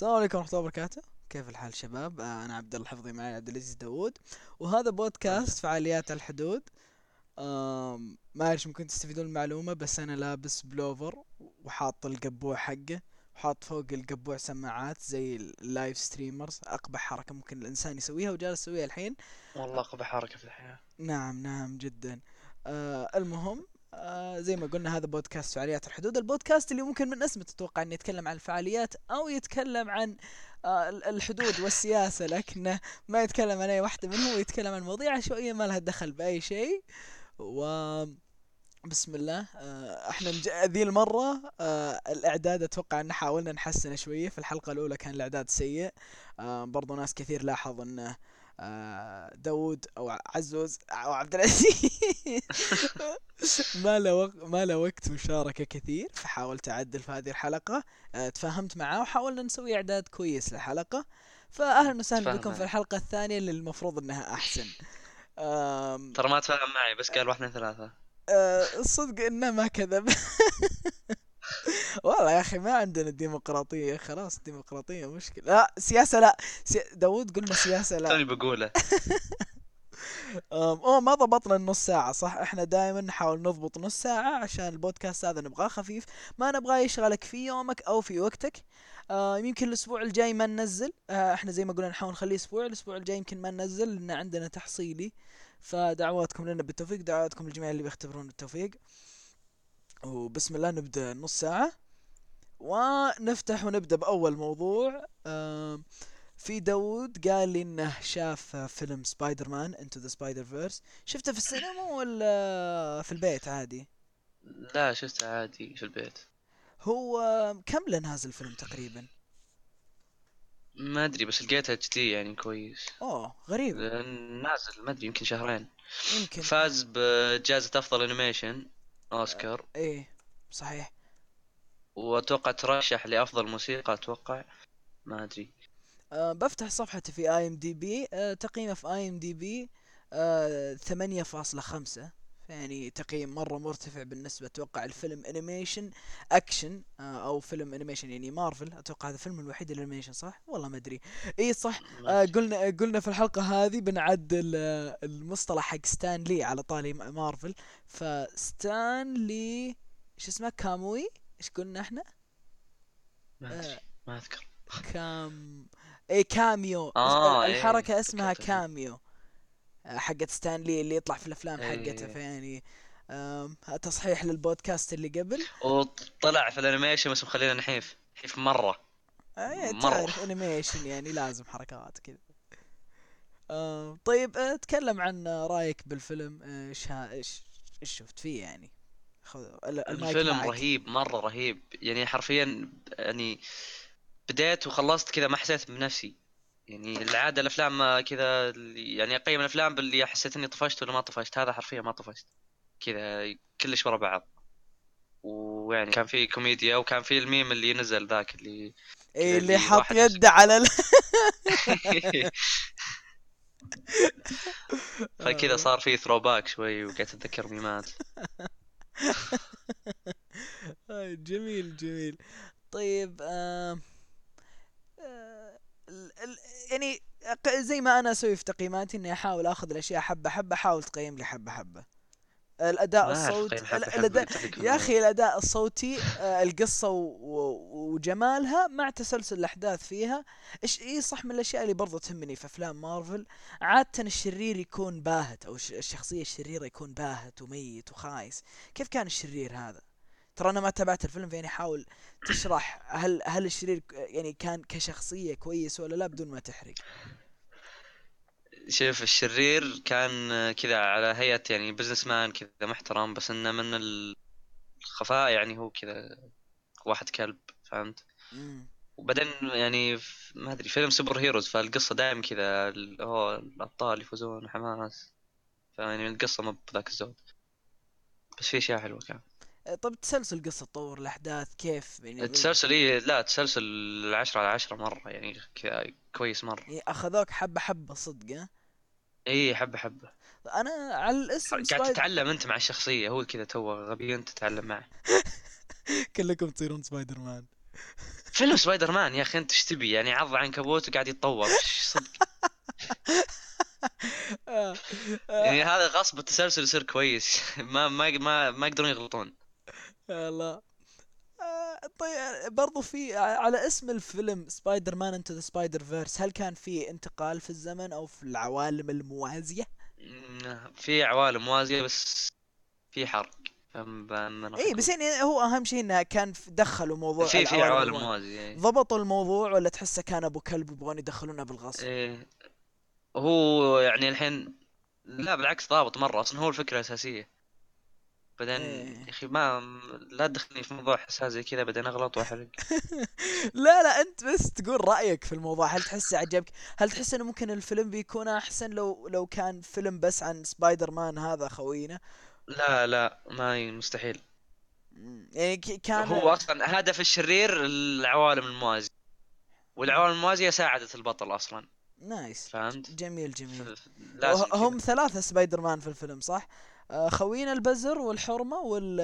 السلام عليكم ورحمة الله وبركاته. كيف الحال شباب؟ آه، أنا عبد الله الحفظي معي عبد العزيز داوود. وهذا بودكاست فعاليات الحدود. ما أعرف ممكن تستفيدون المعلومة بس أنا لابس pullover وحاط القبوع حقه وحاط فوق القبوع سماعات زي ال live streamers أقبح حركة ممكن الإنسان يسويها وجالس أسويها الحين. والله قبح حركة في الحياة. نعم نعم جدا. آه المهم آه زي ما قلنا هذا بودكاست فعاليات الحدود. البودكاست اللي ممكن من اسمه تتوقع إنه يتكلم عن الفعاليات أو يتكلم عن آه ال- الحدود والسياسة لكنه ما يتكلم عن أي واحدة منهم ويتكلم عن مواضيع عشوائية ما لها دخل بأي شيء. و بسم الله. آه، إحنا نج... ذي المرة آه، الإعداد أتوقع إن حاولنا نحسنه شوية. في الحلقة الأولى كان الإعداد سيء. آه، برضو ناس كثير لاحظ إنه آه، داود أو عزوز أو عبد العزيز. ما له وق... ما له وقت مشاركة كثير فحاولت اعدل في هذه الحلقة. آه، تفاهمت معاه وحاولنا نسوي إعداد كويس للحلقة. فاهلا وسهلا بكم في معي. الحلقة الثانية اللي المفروض إنها أحسن. ترى ما تفاهم معي بس قال واحد اثنين ثلاثة. آه، الصدق إنه ما كذب. والله يا أخي ما عندنا ديمقراطية خلاص ديمقراطية مشكلة. لا سياسة لا. سي... داود قلنا سياسة لا. توني بقوله. اوه ما ضبطنا النص ساعة صح؟ إحنا دائما نحاول نضبط نص ساعة عشان البودكاست هذا نبغاه خفيف. ما نبغاه يشغلك في يومك أو في وقتك. آه يمكن الأسبوع الجاي ما ننزل. آه إحنا زي ما قلنا نحاول نخليه أسبوع الأسبوع الجاي يمكن ما ننزل لأن عندنا تحصيلي. فدعواتكم لنا بالتوفيق دعواتكم للجميع اللي بيختبرون التوفيق. وبسم الله نبدأ نص ساعة. ونفتح ونبدأ بأول موضوع. في داود قال لي إنه شاف فيلم Spider-Man Into the Spider-Verse شفته في السينما ولا في البيت عادي؟ لا شفته عادي في البيت. هو كم له نازل الفيلم تقريبا؟ ما أدري بس لقيتها HD يعني كويس. أوه غريب. نازل ما أدري يمكن شهرين. يمكن. فاز بجائزة أفضل animation اوسكار إيه صحيح. وأتوقع ترشح لأفضل موسيقى أتوقع. ما أدري. أه بفتح صفحته في IMDb أه تقييمه في IMDb ثمانية فاصلة خمسة. يعني تقييم مرة مرتفع بالنسبة أتوقع الفيلم animation action أو فيلم animation يعني مارفل أتوقع هذا الفيلم الوحيد ال animation صح؟ والله ما أدري. إي صح. آه. قلنا قلنا في الحلقة هذه بنعدل آه المصطلح حق ستان لي على طاري م- مارفل فستان لي إيش اسمه cameo؟ إيش قلنا إحنا؟ ما أدري ما أذكر. كام اي cameo. آه، إيه، الحركة اسمها فكرت فيه. cameo. آه، حقت ستانلي اللي يطلع في الأفلام حقته إيه. فيعني آم، تصحيح للبودكاست اللي قبل. وطلع في ال animation بس مخلينا نحيف نحيف مرة. آه، يعني مرة. تعرف أنيميشن يعني لازم حركات كذا. طيب آه، تكلم عن آه، رأيك بالفيلم. آه، إيش إيش إيش شفت فيه يعني؟ الفيلم معك. رهيب مرة رهيب. يعني حرفيا يعني بديت وخلصت كذا ما حسيت بنفسي. يعني العادة الأفلام كذا يعني أقيم الأفلام باللي حسيت إني طفشت ولا ما طفشت. هذا حرفيا ما طفشت. كذا كلش ورا بعض. ويعني كان في كوميديا وكان في الميم اللي نزل ذاك اللي كذا اللي اللي حط يده على ال... فكذا صار في throwback شوي وقعدت أتذكر ميمات. آه، جميل جميل. طيب آه، ال- يعني زي ما أنا أسوي في تقييماتي إني أحاول أخذ الأشياء حبة حبة احاول تقيم لي حبة حبة. الأداء الصوتي الاداء يا. أخي الأداء الصوتي آه، القصة و- و- وجمالها مع تسلسل الأحداث فيها. إيش اي صح من الأشياء اللي برضو تهمني في أفلام مارفل؟ عادة الشرير يكون باهت أو الش- الشخصية الشريرة يكون باهت وميت وخايس. كيف كان الشرير هذا؟ ترى أنا ما تابعت الفيلم فيعني حاول تشرح هل هل الشرير يعني كان كشخصية كويس ولا لا بدون ما تحرق. شوف الشرير كان كذا على هيئة يعني businessman كذا محترم بس إنه من الخفاء يعني هو كذا واحد كلب فهمت. وبعدين يعني ما أدري فيلم super heroes فالقصة دائما كذا هو الأبطال يفوزون حماس فيعني القصة ما بذاك الزود. بس في أشياء حلوة كان. آه، طب تسلسل قصة تطور الأحداث كيف؟ يعني التسلسل إيه لا تسلسل عشرة على عشرة مرة يعني كذا كويس مرة. يعني أخذوك حبة حبة صدق؟ اي حبة حبة. أنا على الاسم قاعد سبايد... تتعلم أنت مع الشخصية هو كذا تو غبي أنت تتعلم معه. كلكم تصيرون سبايدر مان فيلم سبايدر مان يا أخي أنت إيش تبي؟ يعني عض عنكبوت وقاعد يتطور. صدق؟ آه، يعني آه، هذا غصب التسلسل يصير كويس. ما ما ما ما يقدرون يغلطون. الله. طيب برضو في على اسم الفيلم Spider-Man Into the Spider-Verse هل كان في انتقال في الزمن أو في العوالم الموازية؟ مم، في عوالم موازية بس في حرق اي بس. يعني هو أهم شيء إنه كان دخلوا موضوع في في عوالم. موازية إيه. ضبطوا الموضوع ولا تحسه كان أبو كلب يبغون يدخلونه بالغصب؟ إيه هو يعني الحين لا بالعكس ضابط مرة أصلا هو الفكرة الأساسية بعدين إيه. يا أخي ما لا تدخلني في موضوع حساس زي كذا بعدين أغلط وأحرق لا لا أنت بس تقول رأيك في الموضوع هل تحسه عجبك هل تحس إنه ممكن الفيلم بيكون أحسن لو لو كان فيلم بس عن سبايدر مان هذا خوينا لا لا ما مستحيل. يعني كان هو أصلا هدف الشرير العوالم الموازية والعوالم الموازية ساعدت البطل أصلا nice فهمت؟ جميل جميل هم. ثلاثة سبايدر مان في الفيلم صح؟ خوينا البزر والحرمة وال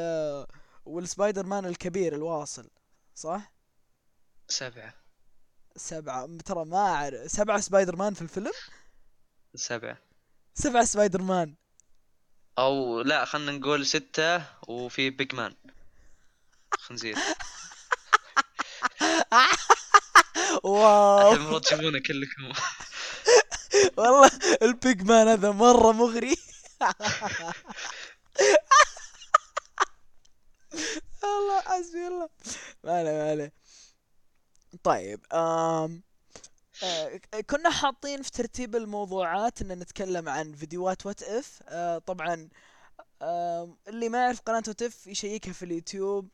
والسبايدر مان الكبير الواصل صح؟ سبعة. سبعة. ترى ما أعرف. سبعة سبايدر مان في الفيلم؟ سبعة. سبعة سبايدر مان أو لا خلينا نقول ستة وفي Pig Man خنزير. wow. المفروض تشوفونه كلكم. والله ال Pig Man هذا مرة مغري. الله حسبي الله. ما عليه ما عليه. طيب آم آه كنا حاطين في ترتيب الموضوعات إن نتكلم عن فيديوهات What If آه طبعا آم اللي ما يعرف قناة What If يشيكها في اليوتيوب.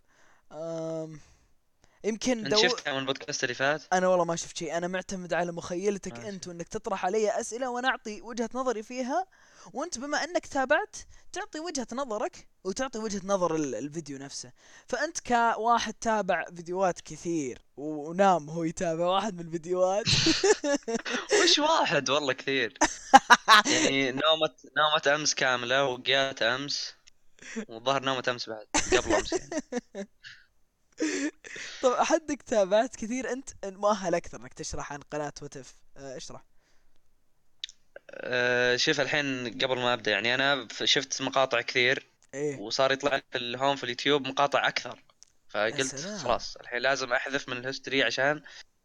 يمكن انت دو... شفتها من البودكاست اللي فات؟ أنا والله ما شفت شيء. أنا معتمد على مخيلتك ماشي. أنت وأنك تطرح علي أسئلة وأنا أعطي وجهة نظري فيها. وأنت بما أنك تابعت تعطي وجهة نظرك وتعطي وجهة نظر ال- الفيديو نفسه. فأنت كواحد تابع فيديوهات كثير و- ونام هو يتابع واحد من الفيديوهات. وش واحد؟ والله كثير. يعني نومة نومة أمس كاملة وقيات أمس والظهر نومة أمس بعد قبل أمس يعني. طب حدك تابعت كثير أنت مؤهل أكثر إنك تشرح عن قناة وتف آه، اشرح. أه شوف الحين قبل ما أبدأ يعني أنا شفت مقاطع كثير إيه. وصار يطلع في ال home في اليوتيوب مقاطع أكثر فقلت. خلاص الحين لازم أحذف من ال history عشان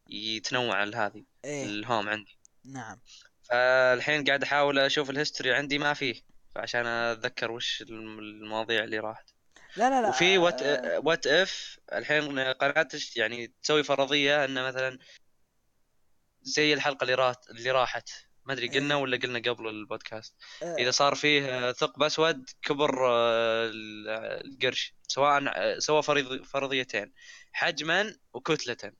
يتنوع هذه إيه. ال home عندي. نعم. فالحين قاعد أحاول أشوف ال history عندي ما فيه فعشان أتذكر وش الم- المواضيع اللي راحت. لا لا لا. وفي What What If الحين قناة تش- يعني تسوي فرضية إنه مثلا زي الحلقة اللي رات اللي راحت. ما أدري قلنا إيه. ولا قلنا قبل البودكاست. آه، إذا صار فيه ثقب أسود كبر آه، ال- القرش. سواء سوى فرض- فرضيتين حجما وكتلة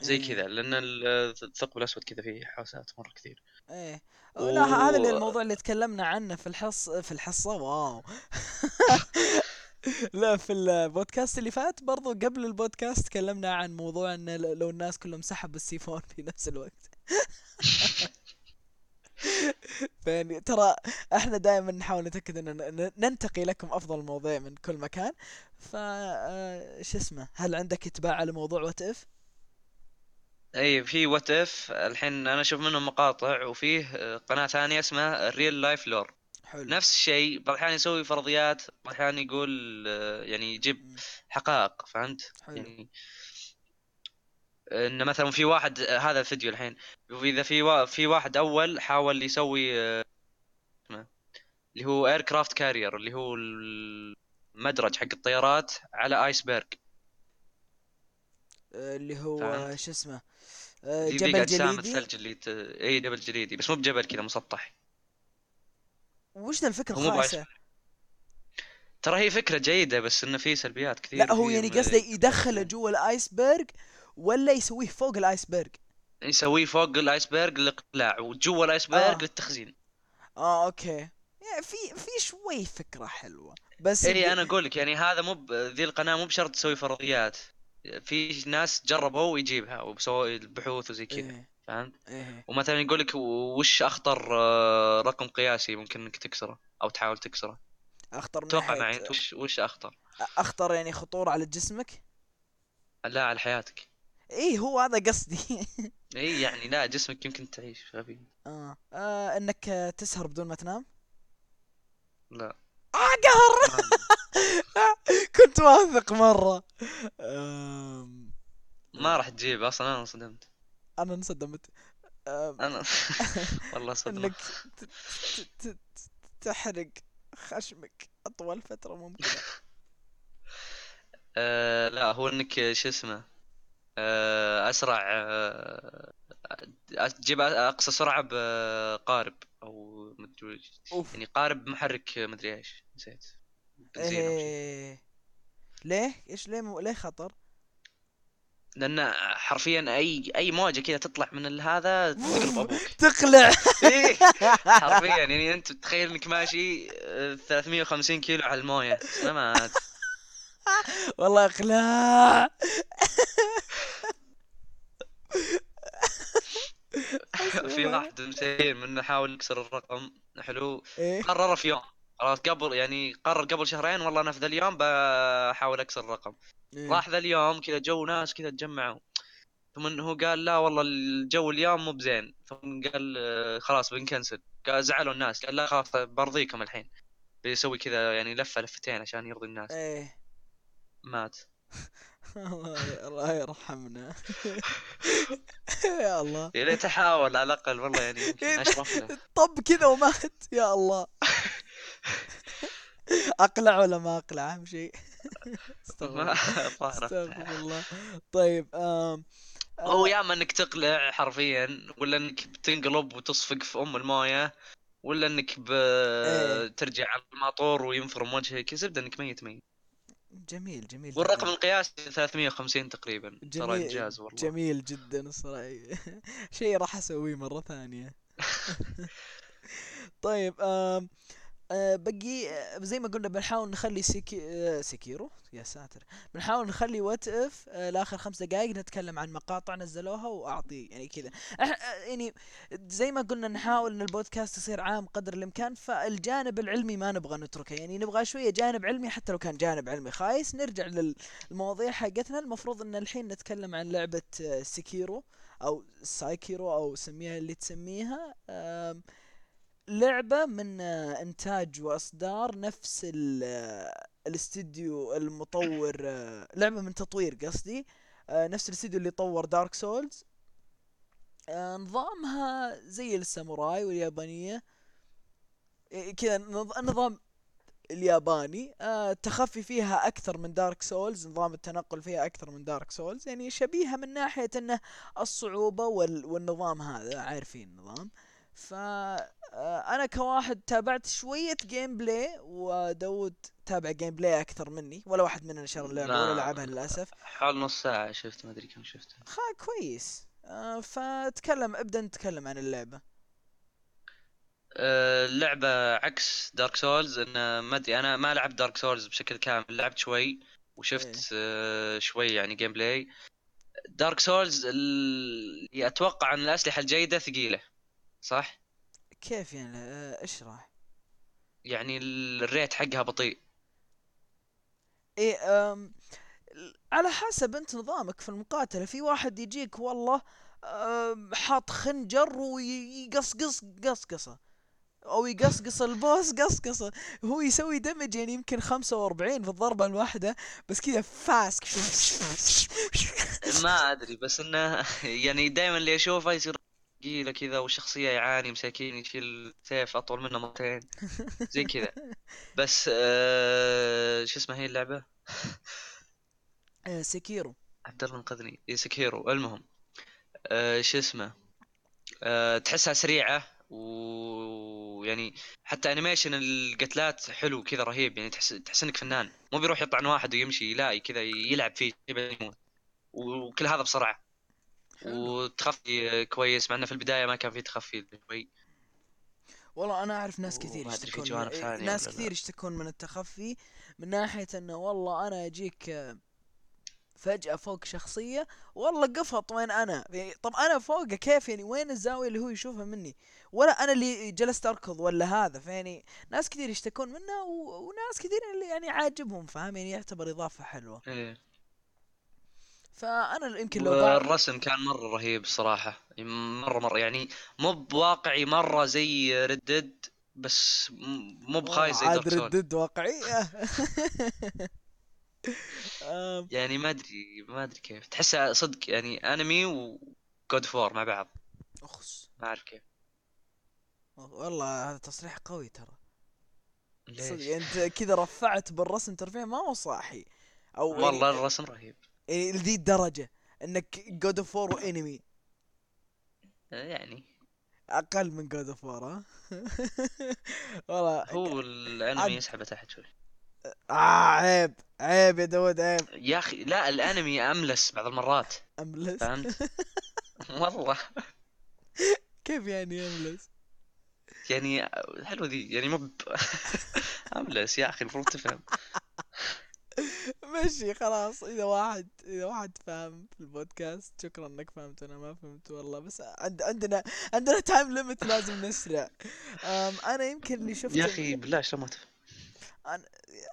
زي إيه. كذا لأن ال- الثقب الأسود كذا فيه حوسات مرة كثير. إيه. لا هذا اللي الموضوع اللي تكلمنا عنه في الحص في الحصة. واو. لا في البودكاست اللي فات برضو قبل البودكاست تكلمنا عن موضوع إن لو الناس كلهم سحبوا السيفون في نفس الوقت. فيعني ترى إحنا دائما نحاول نتأكد إن ننتقي لكم أفضل المواضيع من كل مكان. ف آه، شو اسمه؟ هل عندك إتباع على موضوع What If أي في What If الحين أنا أشوف منهم مقاطع وفيه آه، قناة ثانية اسمها RealLifeLore حلو. نفس الشيء بعض الأحيان يسوي فرضيات بعض الأحيان يقول آه، يعني يجيب. حقائق فهمت؟ حلو. يعني إن مثلا في واحد آه، هذا الفيديو الحين واذا في وا... في واحد أول حاول يسوي آه، اللي هو aircraft carrier اللي هو المدرج حق الطيارات على iceberg آه، اللي هو. شو اسمه؟ آه، جبل جليدي؟ الثلج اللي ت... اي جبل جليدي بس مو بجبل كذا مسطح. وش ذا مو الخايسة ترى هي فكرة جيدة بس إنه في سلبيات كثير لا هو يعني قصده يدخله جوا ال iceberg ولا يسويه فوق ال iceberg؟ يسويه فوق ال iceberg للإقلاع وجوا ال iceberg آه. للتخزين. آه okay. يعني في في شوي فكرة حلوة بس اي يبقى- أنا أقول لك يعني هذا مو ذي القناة مو بشرط تسوي فرضيات. في ناس جربوا ويجيبها وسووا البحوث وزي كذا. إيه. فهمت؟ إيه. ومثلا يقول لك وش أخطر آه، رقم قياسي ممكن إنك تكسره أو تحاول تكسره؟ أخطر من ناحية معي. وش وش أخطر؟ أخطر يعني خطورة على جسمك؟ لا على حياتك. إيه هو هذا قصدي. اي يعني لا جسمك يمكن تعيش غبي. آه. آه إنك تسهر بدون ما تنام؟ لا. آه قهر. كنت واثق مرة. آم، ما راح تجيب أصلا أنا انصدمت أنا انصدمت. أنا والله صدمة. إنك تحرق خشمك أطول فترة ممكنة. آه لا هو إنك شو اسمه آه أسرع آه تجيب أقصى سرعة بقارب أو مدري يعني قارب محرك مدري إيش. نسيت. إيه. ليه؟ إيش ليه مو... ليه خطر؟ لأن حرفيا أي أي موجة كذا تطلع من هذا تقلب أبوك. تقلع. إيه، حرفيا. يعني أنت تخيل إنك ماشي آه، 350 كيلو على الموية. سلامات. والله اقلاع في واحد مسكين منه حاول يكسر الرقم. حلو. إيه. قرر في يوم. خلاص قبل يعني قرر قبل شهرين والله أنا في ذا اليوم بحاول أكسر الرقم. إيه. راح ذا اليوم كذا جو ناس كذا تجمعوا. ثم هو قال لا والله الجو اليوم مو بزين. ثم قال آه، خلاص بنكنسل قال زعلوا الناس. قال لا خلاص برضيكم الحين. بيسوي كذا يعني لفة لفتين عشان يرضي الناس. إيه. مات. الله يرحمنا. يا الله. يا ليت أحاول على الأقل والله يعني إيه. اشرف له. طب كذا ومات. يا الله. اقلع ولا ما اقلع أهم شيء. استغفر الله. طيب آم هو آه، يا اما انك تقلع حرفيا ولا انك بتنقلب وتصفق في أم الموية ولا انك إيه. بترجع على الماطور وينفرم وجهك. زبدة انك ميت ميت. جميل جميل والرقم. القياسي 350 تقريبا. ترى إنجاز والله. جميل جدا الصراحة. شيء راح أسويه مرة ثانية. طيب آم آه بقي آه، زي ما قلنا بنحاول نخلي سيكي آه Sekiro يا ساتر بنحاول نخلي What If لآخر خمس دقائق نتكلم عن مقاطع نزلوها وأعطي يعني كذا. يعني زي ما قلنا نحاول إن البودكاست يصير عام قدر الإمكان فالجانب العلمي ما نبغى نتركه. يعني نبغى شوية جانب علمي حتى لو كان جانب علمي خايس. نرجع للمواضيع حقتنا. المفروض إن الحين نتكلم عن لعبة Sekiro أو سايكيرو أو سميها اللي تسميها آم، لعبة من آه، إنتاج وإصدار نفس آه، الاستديو المطور آه، لعبة من تطوير قصدي. نفس الاستديو اللي طور Dark Souls نظامها زي الساموراي واليابانية. إيه، كذا نظ- النظام الياباني. التخفي فيها أكثر من Dark Souls نظام التنقل فيها أكثر من Dark Souls يعني شبيهة من ناحية أنه الصعوبة وال والنظام هذا عارفين النظام. آه، أنا كواحد تابعت شوية gameplay وداود تابع gameplay أكثر مني ولا واحد مننا شرى اللعبة ولا لا. لعبها للأسف. حول نص ساعة شفت ما أدري كم شفته. خا كويس. آه، فتكلم ابدأ نتكلم عن اللعبة. آه، اللعبة عكس دارك سولز انه ما أدري أنا ما لعبت دارك سولز بشكل كامل لعبت شوي وشفت آه، شوي يعني gameplay دارك سولز ال- أتوقع أن الأسلحة الجيدة ثقيلة. صح؟ كيف يعني؟ آه، اشرح يعني ال- ال rate حقها بطيء. إيه أم على حسب أنت نظامك في المقاتلة. في واحد يجيك والله حاط خنجر ويقصقص قصقصة. أو يقصقص ال boss قصقصة. هو يسوي damage يعني يمكن 45 في الضربة الواحدة بس كذا فاسك. ما أدري بس إنه يعني دائما اللي أشوفه يصير ثقيلة كذا والشخصية يعاني مساكين يشيل سيف أطول منه مرتين. زي كذا. بس آه شو اسمها هي اللعبة؟ آه، Sekiro. عبد الله انقذني إيه، Sekiro. المهم آه شو اسمه؟ آه تحسها سريعة ويعني حتى انيميشن القتلات حلو كذا رهيب. يعني تحس تحس إنك فنان. مو بيروح يطعن واحد ويمشي لا كذا يلعب فيه يموت. وكل هذا بسرعة. حلو. وتخفي كويس مع إنه في البداية ما كان في تخفي شوي والله أنا أعرف ناس كثير يشتكون من... ثانية ناس. كثير يشتكون من التخفي من ناحية إنه والله أنا أجيك آه، فجأة فوق شخصية والله قفط وين أنا؟ يعني طب أنا فوقه كيف يعني؟ وين الزاوية اللي هو يشوفها مني؟ ولا أنا اللي جلست أركض ولا هذا؟ فيعني ناس كثير يشتكون منه و... وناس كثير اللي يعني عاجبهم فاهم؟ يعني يعتبر إضافة حلوة. إيه. فأنا يمكن لو بعد والرسم كان مرة رهيب الصراحه مرة مرة يعني مو بواقعي مرة زي ردد بس مو بخايس زي عاد ردد واقعية آم، يعني ما أدري ما أدري كيف. تحسها صدق يعني أنمي وجود فور مع بعض. أخس. ما اعرف كيف. والله هذا تصريح قوي ترى. ليش؟ أنت كذا رفعت بالرسم ترفيه ما هو صاحي. أو والله يعني الرسم رهيب. يعني لذي الدرجة. إنك God of War و anime. يعني. أقل من God of War ها؟ والله هو الانمي يسحبه تحت شوي. آه عيب عيب يا داود عيب. يا أخي لا الانمي أملس بعض المرات. أملس؟ فهمت؟ والله. كيف يعني املس يعني حلوة ذي يعني مو. أملس يا أخي المفروض تفهم. ماشي خلاص. إذا واحد إذا واحد فاهم في البودكاست شكرا إنك فهمت أنا ما فهمت والله بس عند عندنا عندنا time limit لازم نسرع. أنا يمكن اللي شفته يا أخي بالله شلون ما تفهم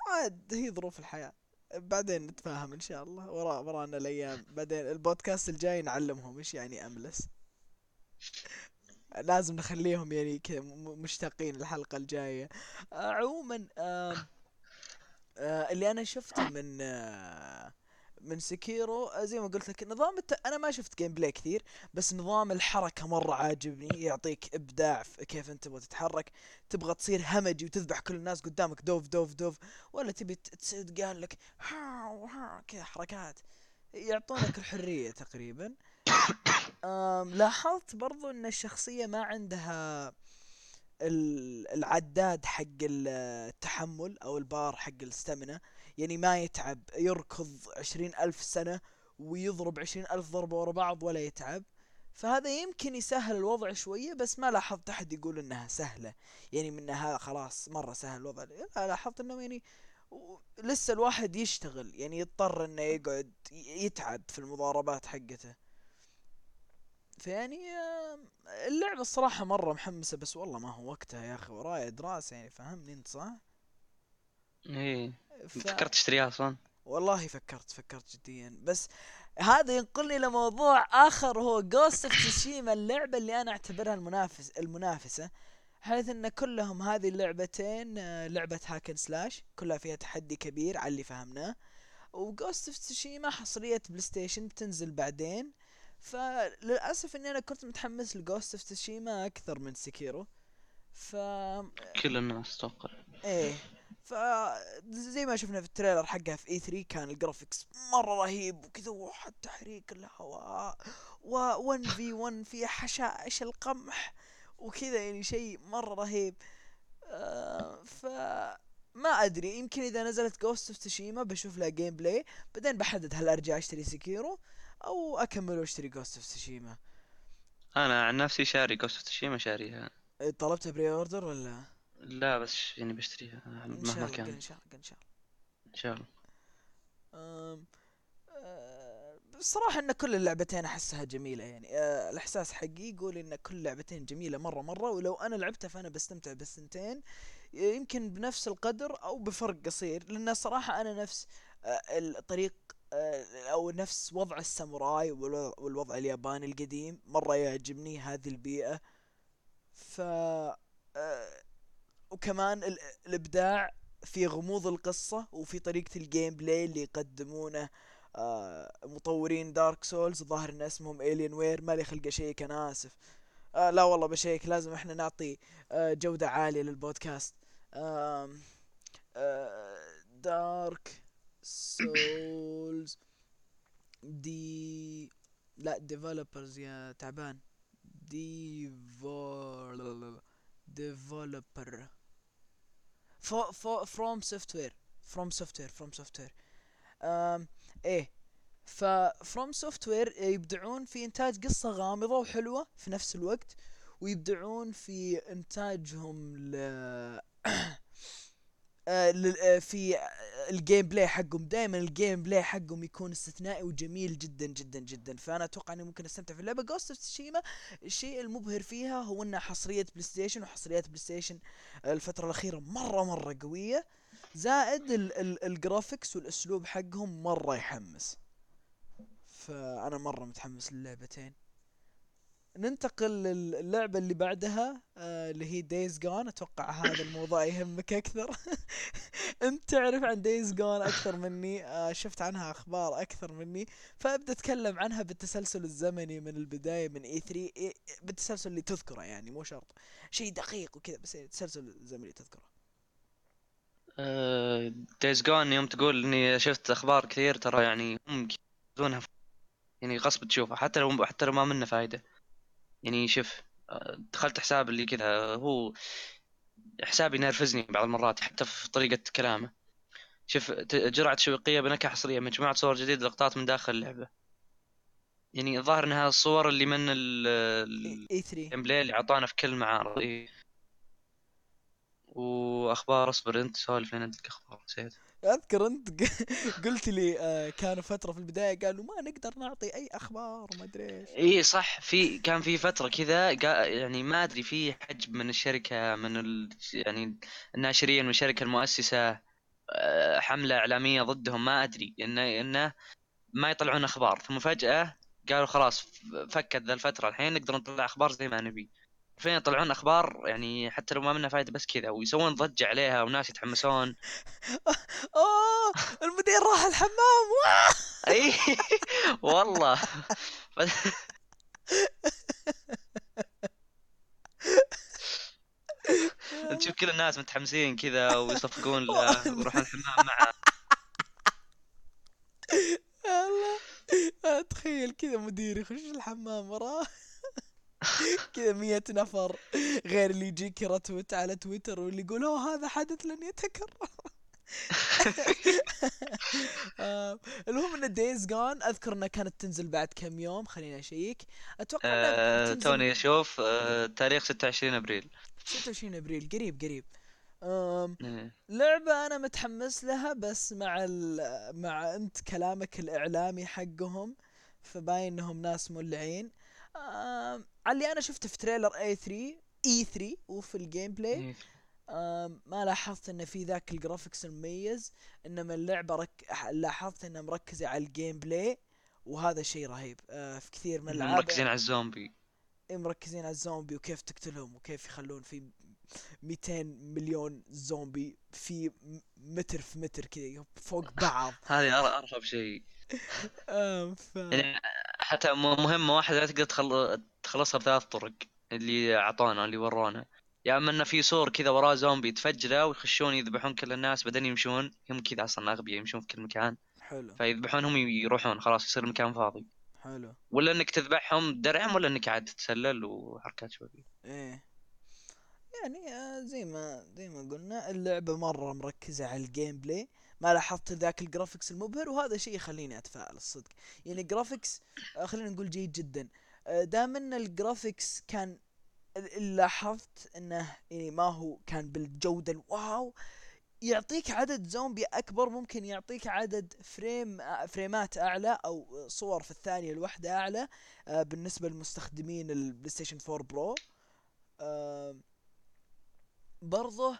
عاد هي ظروف الحياة. بعدين نتفاهم إن شاء الله ورا ورانا الأيام. بعدين البودكاست الجاي نعلمهم إيش يعني أملس. لازم نخليهم يعني كذا مشتاقين الحلقة الجاية. آه، عموما آه، اللي أنا شفته من آه، من Sekiro آه، زي ما قلت لك نظام الت... أنا ما شفت gameplay كثير بس نظام الحركة مرة عاجبني يعطيك إبداع في كيف أنت تبغى تتحرك تبغى تصير همجي وتذبح كل الناس قدامك دوف دوف دوف ولا تبي ت- تصير قال لك هاو هاو كذا حركات يعطونك الحرية تقريبا. لاحظت برضو إن الشخصية ما عندها العداد حق ال- التحمل أو البار حق الستامنا يعني ما يتعب يركض عشرين ألف سنة ويضرب عشرين ألف ضربة ورا بعض ولا يتعب. فهذا يمكن يسهل الوضع شوية بس ما لاحظت أحد يقول إنها سهلة. يعني من هذا خلاص مرة سهل الوضع. لا لاحظت إنه يعني لسه الواحد يشتغل يعني يضطر إنه يقعد يتعب في المضاربات حقته. فيعني اللعبة الصراحة مرة محمسة بس والله ما هو وقتها يا أخي ورايا دراسة يعني فهمني أنت صح؟ إيه. ف... فكرت تشتريها أصلا؟ والله فكرت فكرت جديا بس هذا ينقلني لموضوع آخر هو Ghost of Tsushima اللعبة اللي أنا أعتبرها المنافس المنافسة حيث إن كلهم هذه اللعبتين آه، لعبة hack and slash كلها فيها تحدي كبير على اللي فهمناه و Ghost of Tsushima حصرية PlayStation بتنزل بعدين. فللأسف إني أنا كنت متحمس ل Ghost of Tsushima أكثر من Sekiro ف كل الناس أتوقع إيه. ف زي ما شفنا في ال trailer حقها في E3 كان ال graphics مرة رهيب وكذا وحتى تحريك الهواء و 1 في 1 في حشائش القمح وكذا يعني شيء مرة رهيب. آه ف ما أدري يمكن إذا نزلت Ghost of Tsushima بشوف لها gameplay بعدين بحدد هل أرجع أشتري Sekiro أو أكمل وأشتري Ghost of Tsushima أنا عن نفسي شاري Ghost Tsushima شاريها. طلبت pre-order ولا؟ لا بس يعني بشتريها مهما كان. إن شاء الله إن شاء الله. إن شاء الله. أم، أه، بصراحة إن كل اللعبتين أحسها جميلة يعني. أه، الإحساس حقي يقول إن كل لعبتين جميلة مرة مرة ولو أنا لعبتها فأنا بستمتع بالثنتين. يمكن بنفس القدر أو بفرق قصير لأن الصراحة أنا نفس أه، الطريق أو نفس وضع الساموراي والوضع الياباني القديم مرة يعجبني هذه البيئة. ف أه، وكمان ال- الإبداع في غموض القصة وفي طريقة ال gameplay اللي يقدمونه آه مطورين Dark Souls ظاهر إن اسمهم Alienware مالي خلق أ check أنا اسف آه لا والله ب check لازم إحنا نعطي آه جودة عالية للبودكاست. آه Dark Souls دي لا developers يا تعبان. ديفول ديفلوبر فو فو FromSoftware فروم سوفت وير فروم سوفت وير إيه. ف فروم سوفت وير يبدعون في إنتاج قصة غامضة وحلوة في نفس الوقت ويبدعون في إنتاجهم ل في آه، ال gameplay حقهم. دائما ال gameplay حقهم يكون استثنائي وجميل جدا جدا جدا. فأنا أتوقع إني ممكن أستمتع في اللعبة. Ghost of Tsushima الشيء المبهر فيها هو إنها حصرية PlayStation وحصريات PlayStation الفترة الأخيرة مرة مرة قوية. زائد ال ال ال graphics والأسلوب حقهم مرة يحمس. فأنا مرة متحمس للعبتين. ننتقل للعبة اللي بعدها آه اللي هي Days Gone أتوقع هذا الموضوع يهمك أكثر. أنت تعرف عن Days Gone أكثر مني آه شفت عنها أخبار أكثر مني. فأبدأ أتكلم عنها بالتسلسل الزمني من البداية من E3 إيه بالتسلسل اللي تذكره يعني مو شرط. شيء دقيق وكذا بس التسلسل الزمني تذكره. دايز جون يوم تقول إني شفت أخبار كثير ترى يعني هم ياخذونها يعني غصب تشوفها حتى لو حتى لو ما منه فايدة. يعني شوف دخلت حساب اللي كذا هو حسابي ينرفزني بعض المرات حتى في طريقة كلامه. شوف جرعة تشويقية بنكهة حصرية مجموعة صور جديدة لقطات من داخل اللعبة. يعني الظاهر إنها الصور اللي من ال إي 3 اللي أعطانا في كل معارض إيه. واخبار اصبر أنت سولف لين عندك أخبار نسيت. أذكر أنت قلت لي آه، كانوا فترة في البداية قالوا ما نقدر نعطي أي أخبار وما أدري إيش. إي صح في كان في فترة كذا يعني ما أدري في حجب من الشركة من ال يعني الناشرين من الشركة المؤسسة آه، حملة إعلامية ضدهم ما أدري. انه انه ما يطلعون أخبار. ثم فجأة قالوا خلاص فكت ذا الفترة الحين نقدر نطلع أخبار زي ما نبي. فين يطلعون أخبار؟ يعني حتى لو ما منها فائده بس كذا ويسوون ضجة عليها وناس يتحمسون. أوه! المدير راح الحمام! اي والله. تشوف كل الناس متحمسين كذا ويصفقون له ويروحون الحمام معه. الله. تخيل كذا مدير يخش الحمام وراه كذا مية نفر غير اللي يجيك يرتوت على تويتر واللي يقول أوه هذا حدث لن يتكرر. آه، المهم إن دايز جون أذكر إنها كانت تنزل بعد كم يوم خليني أشيك. أتوقع أه توني أشوف أه تاريخ 26 أبريل. 26 أبريل قريب قريب. إيه. لعبة أنا متحمس لها بس مع مع أنت كلامك الإعلامي حقهم فباين إنهم ناس مولعين. على اللي أنا شفته في trailer E3 E3 وفي ال gameplay ما لاحظت ان في ذاك ال graphics المميز انما اللعبه رك... لاحظت انها مركزه على ال gameplay وهذا شيء رهيب. آه في كثير من الألعاب مركزين على الزومبي. اي مركزين على الزومبي وكيف تقتلهم وكيف يخلون في 200 مليون زومبي في متر في متر كذا فوق بعض. هذه ارهب شيء. ف... يعني حتى مهمة واحدة تقدر تخل... تخلصها بثلاث طرق اللي اعطونا اللي ورونا. يا أما إنه في سور كذا وراه زومبي تفجره ويخشون يذبحون كل الناس بعدين يمشون. هم كذا أصلا أغبياء يمشون في كل مكان. حلو. فيذبحون هم يروحون خلاص يصير المكان فاضي. حلو. ولا إنك تذبحهم درعم ولا إنك عاد تتسلل وحركات شوي. إيه. يعني آه، زي ما زي ما قلنا اللعبة مرة مركزة على ال gameplay ما لاحظت ذاك ال graphics المبهر وهذا شيء يخليني أتفائل الصدق. يعني graphics آه، خلينا نقول جيد جدا. آه، دام إن ال graphics كان لاحظت إنه يعني ما هو كان بالجودة ال wow يعطيك عدد زومبي اكبر ممكن يعطيك عدد frame آه، فريمات أعلى أو صور في الثانية الواحدة أعلى بالنسبة لمستخدمين ال PlayStation 4 Pro برضه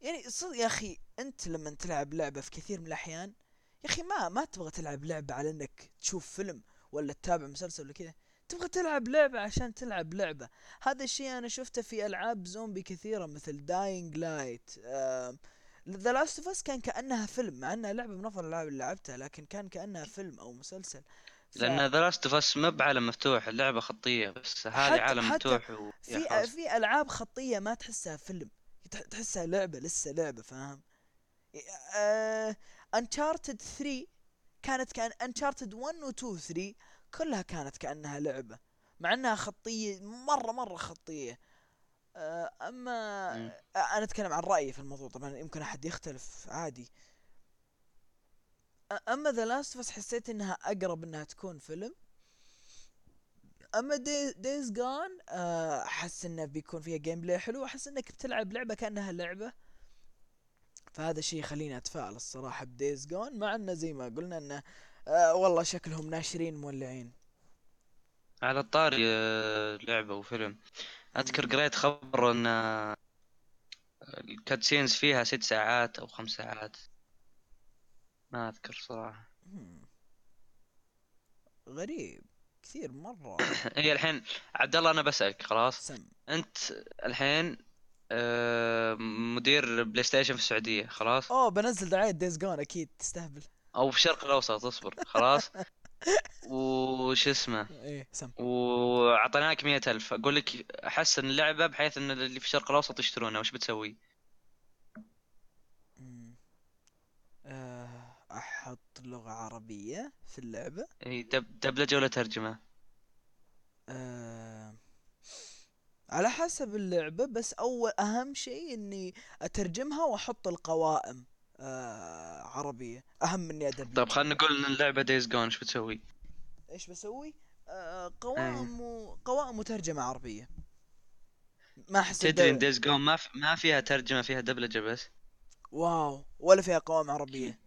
يعني صدق يا أخي أنت لما تلعب لعبة في كثير من الأحيان يا أخي ما ما تبغى تلعب لعبة على إنك تشوف فيلم ولا تتابع مسلسل ولا كذا. تبغى تلعب لعبة عشان تلعب لعبة. هذا الشيء أنا شفته في ألعاب زومبي كثيرة مثل Dying Light The Last of Us كان كأنها فيلم مع أنها لعبة من أفضل الألعاب اللي لعبتها لكن كان كأنها فيلم أو مسلسل. ف... لأن The Last of Us ما بعالم مفتوح اللعبة خطية بس هذه عالم مفتوح و... في في ألعاب خطية ما تحسها فيلم. تحسها لعبة لسه لعبة فاهم؟ Uncharted 3 كانت كان Uncharted 1 و 2 3 كلها كانت كأنها لعبة مع إنها خطية مرة مرة خطية. آه، أما. أنا أتكلم عن رأيي في الموضوع طبعا يمكن أحد يختلف عادي. أما The Last بس حسيت إنها أقرب إنها تكون فيلم. أما دي Days Gone أحس إنه بيكون فيها gameplay حلو أحس إنك بتلعب لعبة كأنها لعبة. فهذا الشيء يخليني أتفائل الصراحة ب Days Gone مع إنه زي ما قلنا إنه آه والله شكلهم ناشرين مولعين. على الطاري آه، لعبة وفيلم. أذكر قريت خبر إن آه، ال cutscenes فيها ست ساعات أو خمس ساعات. ما أذكر صراحة. غريب. كثير مرة. هي الحين عبد الله أنا بسألك خلاص؟ سم. أنت الحين آه، مدير PlayStation في السعودية خلاص؟ أوه بنزل دعاية Days Gone أكيد تستهبل. أو في الشرق الأوسط اصبر خلاص؟ وش اسمه؟ إيه سم. وأعطيناك مئة ألف. أقول لك احسن اللعبة بحيث إن اللي في الشرق الأوسط يشترونها وش بتسوي؟ مم. آه، أحط لغة عربية في اللعبة. إي، دب دبلجه ولا ترجمة؟ آه، على حسب اللعبة بس أول أهم شيء إني أترجمها وأحط القوائم آه عربية. أهم من إني أدبلج. طيب خلينا نقول إن اللعبة دايز جون إيش بتسوي؟ إيش بسوي؟ آه قوائم و... قوائم وترجمة عربية. ما أحس تدري إن Days Gone ما في ما فيها ترجمة فيها دبلجة بس؟ واو ولا فيها قوائم عربية.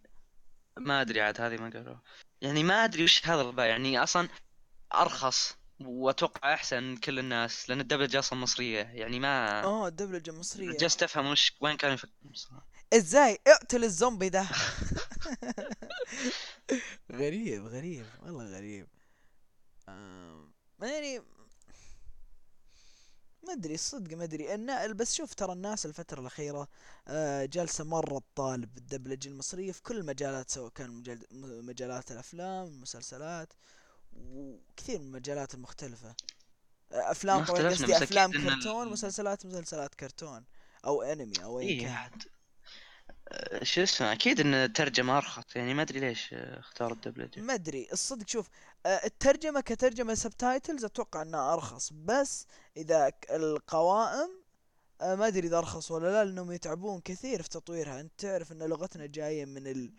ما أدري عاد هذه ما قالوا. يعني ما أدري وش هذا الغباء يعني أصلا أرخص وأتوقع أحسن من كل الناس لأن الدبلجة أصلا مصرية. يعني ما آه الدبلجة مصرية. جلست أفهم وش وين كانوا يفكرون. إزاي؟ اقتل الزومبي ده غريب غريب والله غريب. آم، يعني ما أدري الصدق ما أدري. النا- بس شوف ترى الناس الفترة الأخيرة آه، جالسة مرة تطالب بالدبلجة المصرية في كل المجالات سواء كان مجالات الأفلام المسلسلات وكثير من المجالات المختلفة. آه، اختلفنا، قصدي ال- كرتون مسلسلات مسلسلات كرتون أو أنمي أو أي إيه كان. شو اسمه؟ أكيد إن الترجمة أرخص يعني ما أدري ليش اختار الدبلجة. ما أدري الصدق شوف آه، الترجمة كترجمة سبتايتلز أتوقع إنها أرخص بس إذا القوائم آه، ما أدري إذا أرخص ولا لا لأنهم يتعبون كثير في تطويرها. أنت تعرف إن لغتنا جاية من ال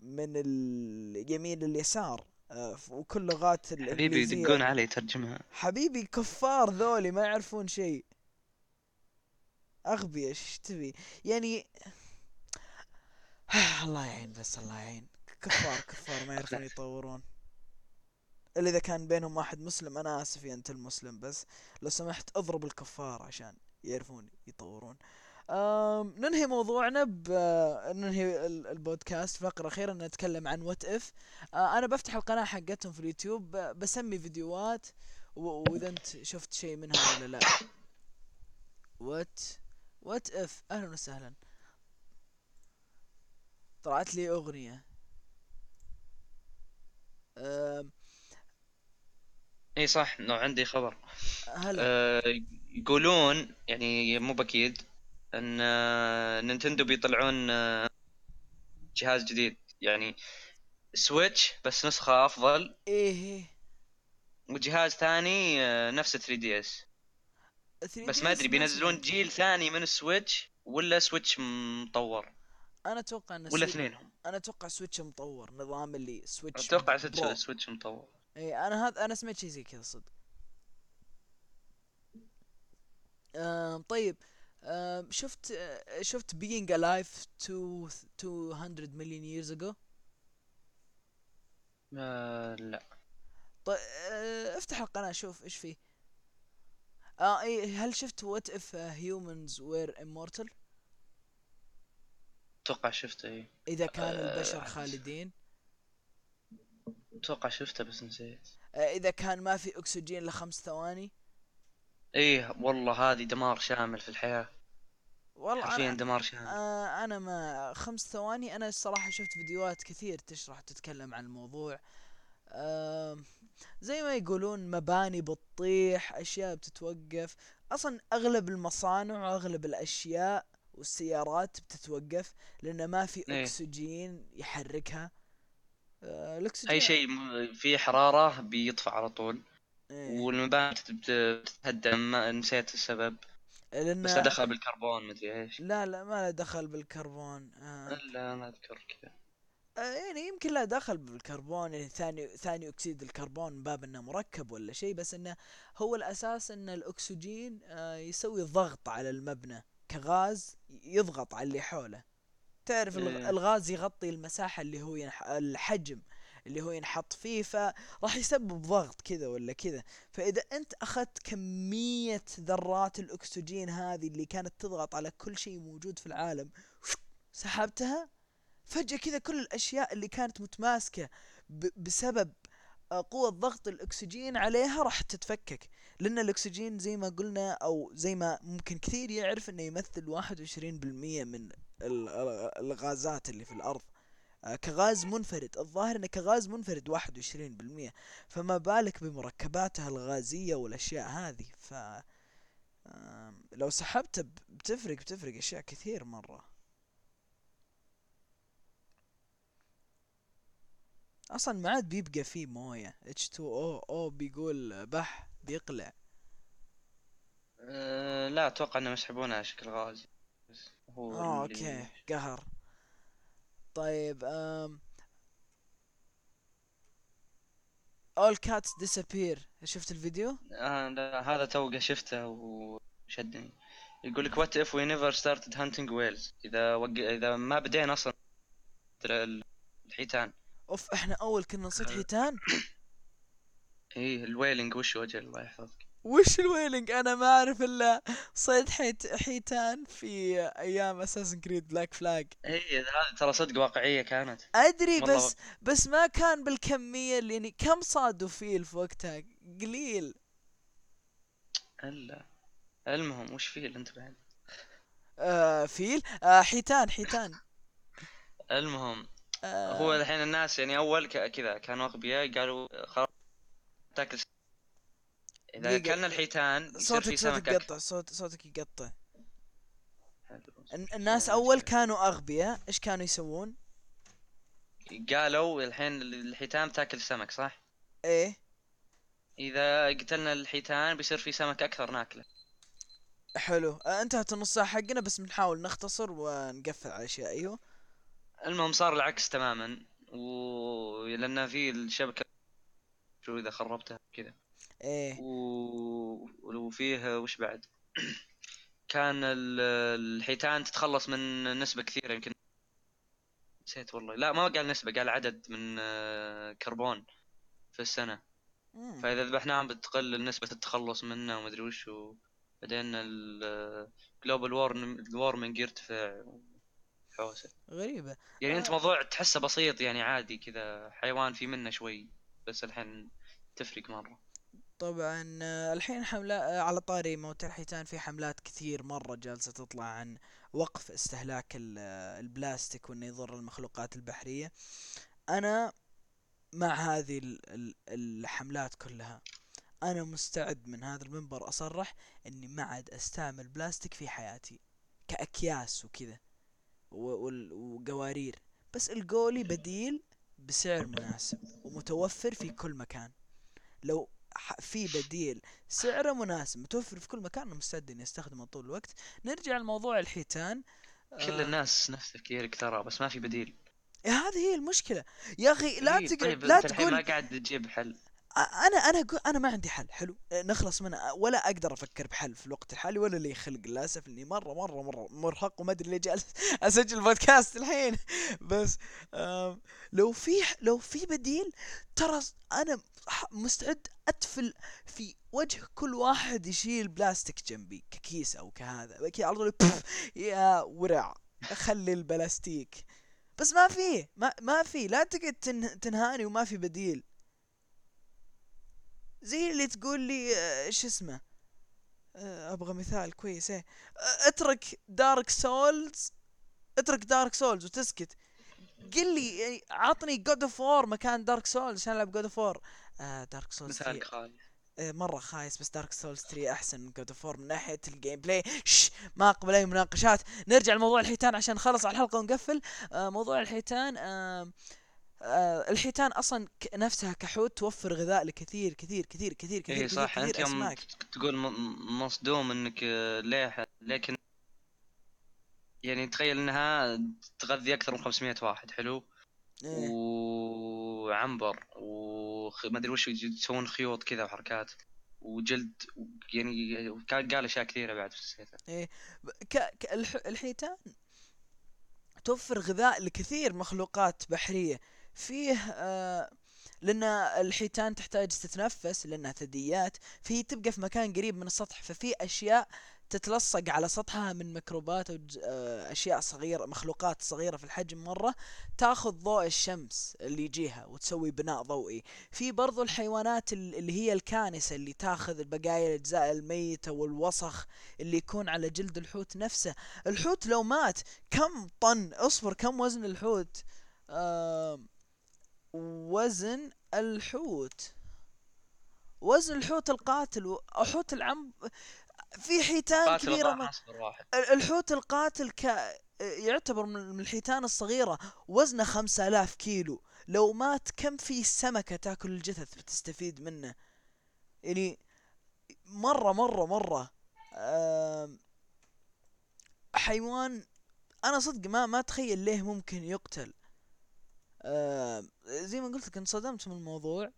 من اليمين لليسار آه، وكل لغات حبيبي يدقون علي ترجمها حبيبي كفار ذولي ما يعرفون شيء. اغبياء إيش تبي؟ يعني الله يعين بس الله يعين. كفار كفار ما يعرفون يطورون. إلا إذا كان بينهم واحد مسلم أنا آسف يا أنت المسلم بس لو سمحت أضرب الكفار عشان يعرفون يطورون. أم ننهي موضوعنا ب ننهي ال- البودكاست. فقرة أخيرة نتكلم عن What If أنا بفتح القناة حقتهم في اليوتيوب بسمي فيديوهات. وإذا أنت شفت شيء منها ولا لا. What What If أهلا وسهلا. طلعت لي أغنية. أم، إي صح إنه عندي خبر. هلا. أه يقولون يعني مو بأكيد إن أه، Nintendo بيطلعون أه، جهاز جديد. يعني Switch بس نسخة أفضل. إيه وجهاز ثاني أه، نفس 3DS. 3DS بس ما أدري بينزلون. جيل ثاني من ال Switch ولا Switch مطور؟ أنا أتوقع إن ولا اثنينهم. أنا أتوقع Switch مطور نظام اللي Switch أتوقع Switch. Switch مطور. إي أنا هذا أنا سمعت شيء زي كذا صدق. آم طيب. آم شفت آه، شفت being alive to 200 million years ago أه لا. طيب آه افتح القناة شوف إيش فيه. آه إي هل شفت what if uh, humans were immortal أتوقع شفته اي إذا كان آه، البشر. خالدين. أتوقع شفته بس نسيت. آه إذا كان ما في أكسجين لخمس ثواني. إيه والله هذه دمار شامل في الحياة. والله حرفيا دمار شامل. آه أنا ما خمس ثواني أنا الصراحة شفت فيديوهات كثير تشرح تتكلم عن الموضوع. آه زي ما يقولون مباني بتطيح أشياء بتتوقف. أصلا أغلب المصانع وأغلب الأشياء والسيارات بتتوقف لأن ما في إيه. أكسجين يحركها. آه الأكسجين أي شيء فيه حرارة بيطفى على طول. إيه. والمباني بت- بت- بتتهدم. ما نسيت السبب. لأن بس دخل بالكربون مدري إيش. لا لا ما له دخل بالكربون. آه. إلا ما أذكر كذا. آه، يعني يمكن له دخل بالكربون يعني ثاني ثاني أكسيد الكربون من باب إنه مركب ولا شيء بس إنه هو الأساس إن الأكسجين آه، يسوي ضغط على المبنى. كغاز يضغط على اللي حوله تعرف إيه. الغاز يغطي المساحة اللي هو ينح... الحجم اللي هو ينحط فيه فراح يسبب ضغط كذا ولا كذا فإذا أنت أخذت كمية ذرات الأكسجين هذه اللي كانت تضغط على كل شيء موجود في العالم سحبتها فجأة كذا كل الأشياء اللي كانت متماسكة ب... بسبب قوة ضغط الأكسجين عليها راح تتفكك. لأن الأكسجين زي ما قلنا أو زي ما ممكن كثير يعرف أنه يمثل واحد وعشرين بالمية من ال- ال- الغازات اللي في الأرض. آه، كغاز منفرد. الظاهر إنه كغاز منفرد واحد وعشرين بالمية. فما بالك بمركباتها الغازية والأشياء هذه. ف لو سحبته بتفرق بتفرق أشياء كثير مرة. أصلا ما عاد بيبقى فيه موية. H2O بيقول بح بيقلع. أه لا أتوقع إنهم يسحبونها على شكل غاز. بس هو آه اللي- أوكي. قهر. طيب um, all cats disappear. شفت الفيديو؟ آه لا هذا تو شفته وشدني. يقول لك what if we never started hunting whales إذا وق... إذا ما بدينا أصلا ال- الحيتان. أوف إحنا أول كنا نصيد هذا- حيتان؟ إيه ال whaling وش أجل الله يحفظك؟ وش ال whaling أنا ما أعرف إلا صيد حيت حيتان في أيام Assassin's Creed Black Flag إيه هذه ترى صدق واقعية كانت. أدري بس بس ما كان بالكمية اللي يعني كم صادوا فيل في وقتها؟ قليل. ألا. المهم وش اللي أنت بعد؟ آه فيل؟ آه حيتان حيتان. المهم آه. هو الحين الناس يعني أول كذا كانوا أغبياء قالوا خلاص تاكل. إذا. أكلنا الحيتان صوتك صوتك. يقطع صوت صوتك يقطع. الناس أول كانوا أغبياء إيش كانوا يسوون؟ قالوا الحين الحيتان تاكل سمك صح؟ إيه. إذا قتلنا الحيتان بيصير في سمك أكثر ناكلة. حلو. آه انتهت النص ساعة حقنا بس بنحاول نختصر ونقفل على اشياء أيوه. المهم صار العكس تماما و لأن في الشبكة شو إذا خربتها كذا. إيه. و... وفيه وش بعد؟ كان ال- الحيتان تتخلص من نسبة كثيرة يمكن نسيت والله. لا ما قال نسبة قال عدد من آه، كربون في السنة. مم. فإذا ذبحناهم بتقل نسبة التخلص منه ومدري وش وبعدين ال global warming يرتفع. حوسة غريبة. يعني أنت آه. موضوع تحسه بسيط يعني عادي كذا حيوان في منه شوي بس الحين تفرق مرة. طبعا آه، الحين حملة على طاري موت الحيتان في حملات كثير مرة جالسة تطلع عن وقف استهلاك آه، البلاستيك وإنه يضر المخلوقات البحرية. أنا مع هذه ال- ال- الحملات كلها أنا مستعد من هذا المنبر أصرح إني ما عاد أستعمل بلاستيك في حياتي كأكياس وكذا. وقوارير بس القولي بديل بسعر مناسب ومتوفر في كل مكان. لو في بديل سعره مناسب متوفر في كل مكان أنا مستعد إني أستخدمه طول الوقت. نرجع لموضوع الحيتان. كل آه، الناس نفس تفكيرك ترى بس ما في بديل. هذه هي المشكلة. يا أخي لا إيه، تقعد طيب لا تقول ما قاعد تجيب حل. أنا أنا أنا ما عندي حل حلو؟ نخلص منها ولا أقدر أفكر بحل في الوقت الحالي ولا لي خلق للأسف إني مرة مرة مرة مرهق وما أدري ليه جالس أسجل بودكاست الحين. بس لو في لو في بديل ترى أنا مستعد أتفل في وجه كل واحد يشيل بلاستيك جنبي ككيس أو كهذا. كذا على طول يا ورع خلي البلاستيك. بس ما في ما ما في لا تقعد تنه- تنهاني وما في بديل. زي اللي تقول لي آه، إيش اسمه؟ آه، أبغى مثال كويس إيه. آه، اترك Dark Souls اترك Dark Souls وتسكت. قل لي يعني عطني God of War مكان Dark Souls عشان ألعب God of War Dark Souls مثالك خالي مرة خايس بس Dark Souls 3 أحسن من God of War من ناحية ال gameplay شش ما أقبل أي مناقشات. نرجع لموضوع الحيتان عشان نخلص على الحلقة ونقفل. موضوع الحيتان آه، الحيتان أصلا نفسها كحوت توفر غذاء لكثير كثير كثير كثير كثير اي كثير, صح. أنت كثير يوم أسماك. تقول مصدوم إنك آه، ليه لكن يعني تخيل إنها تغذي أكثر من 500 واحد حلو؟ إيه. وعنبر وما أدري وش يسوون خيوط كذا وحركات وجلد يعني قال أشياء كثيرة بعد في نسيتها ب- ك... ك... الح... الحيتان توفر غذاء لكثير مخلوقات بحرية. فيه آه لأن الحيتان تحتاج تتنفس لأنها ثدييات. فهي تبقى في مكان قريب من السطح ففي أشياء تتلصق على سطحها من ميكروبات واشياء صغيرة مخلوقات صغيرة في الحجم مرة. تاخذ ضوء الشمس اللي يجيها وتسوي بناء ضوئي. في برضو الحيوانات اللي هي الكانسة اللي تاخذ البقايا الاجزاء الميته والوسخ اللي يكون على جلد الحوت نفسه. الحوت لو مات كم طن اصبر كم وزن الحوت؟ آه وزن الحوت. وزن الحوت القاتل حوت العم في حيتان كبيرة الحوت القاتل ك يعتبر من الحيتان الصغيرة. وزنه خمسة آلاف كيلو. لو مات كم في سمكة تاكل الجثث بتستفيد منه؟ يعني مرة مرة مرة. حيوان أنا صدق ما ما أتخيل ليه ممكن يقتل. زي ما قلت لك انصدمت من الموضوع.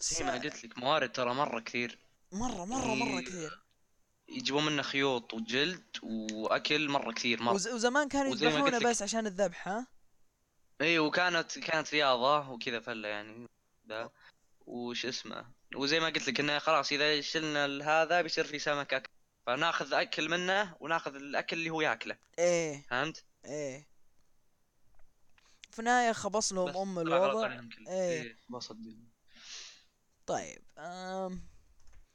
بس زي ما قلت لك موارد ترى مرة كثير. مرة مرة مرة كثير. يجيبون منه خيوط وجلد وأكل مرة كثير مرة. وز... وزمان كانوا يذبحونه بس عشان الذبح ها؟ اي وكانت كانت رياضة وكذا فلة يعني ده وش اسمه؟ وزي ما قلت لك إنه خلاص إذا شلنا هذا بيصير في سمك أكل. فناخذ أكل منه وناخذ الأكل اللي هو ياكله. إيه. فهمت؟ إيه. في النهاية خبص لهم أم الوضع. إيه, إيه طيب أم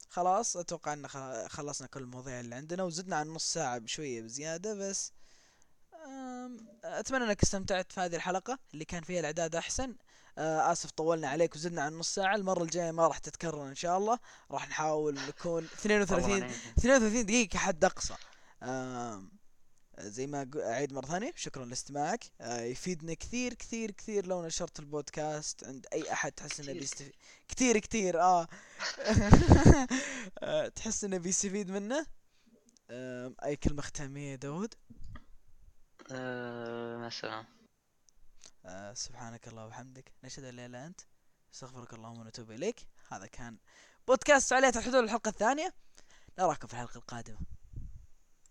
خلاص أتوقع إن خلصنا كل المواضيع اللي عندنا وزدنا عن نص ساعة بشوية بزيادة بس أتمنى إنك استمتعت في هذه الحلقة اللي كان فيها الإعداد أحسن. آه آسف طولنا عليك وزدنا عن نص ساعة. المرة الجاية ما راح تتكرر إن شاء الله. راح نحاول نكون 32 32 دقيقة حد أقصى. زي ما أعيد مرة ثانية. شكرا لاستماعك. آه يفيدنا كثير كثير كثير لو نشرت البودكاست. عند أي أحد تحس إنه بيستفيد كثير كثير. آه, آه تحس إنه بيستفيد منه. آه أي كلمة ختامية يا داود؟ مثلا آه سبحانك الله وبحمدك. نشهد أن لا إله إلا أنت. أستغفرك اللهم ونتوب إليك. هذا كان بودكاست فعاليات الحدود الحلقة الثانية. نراكم في الحلقة القادمة.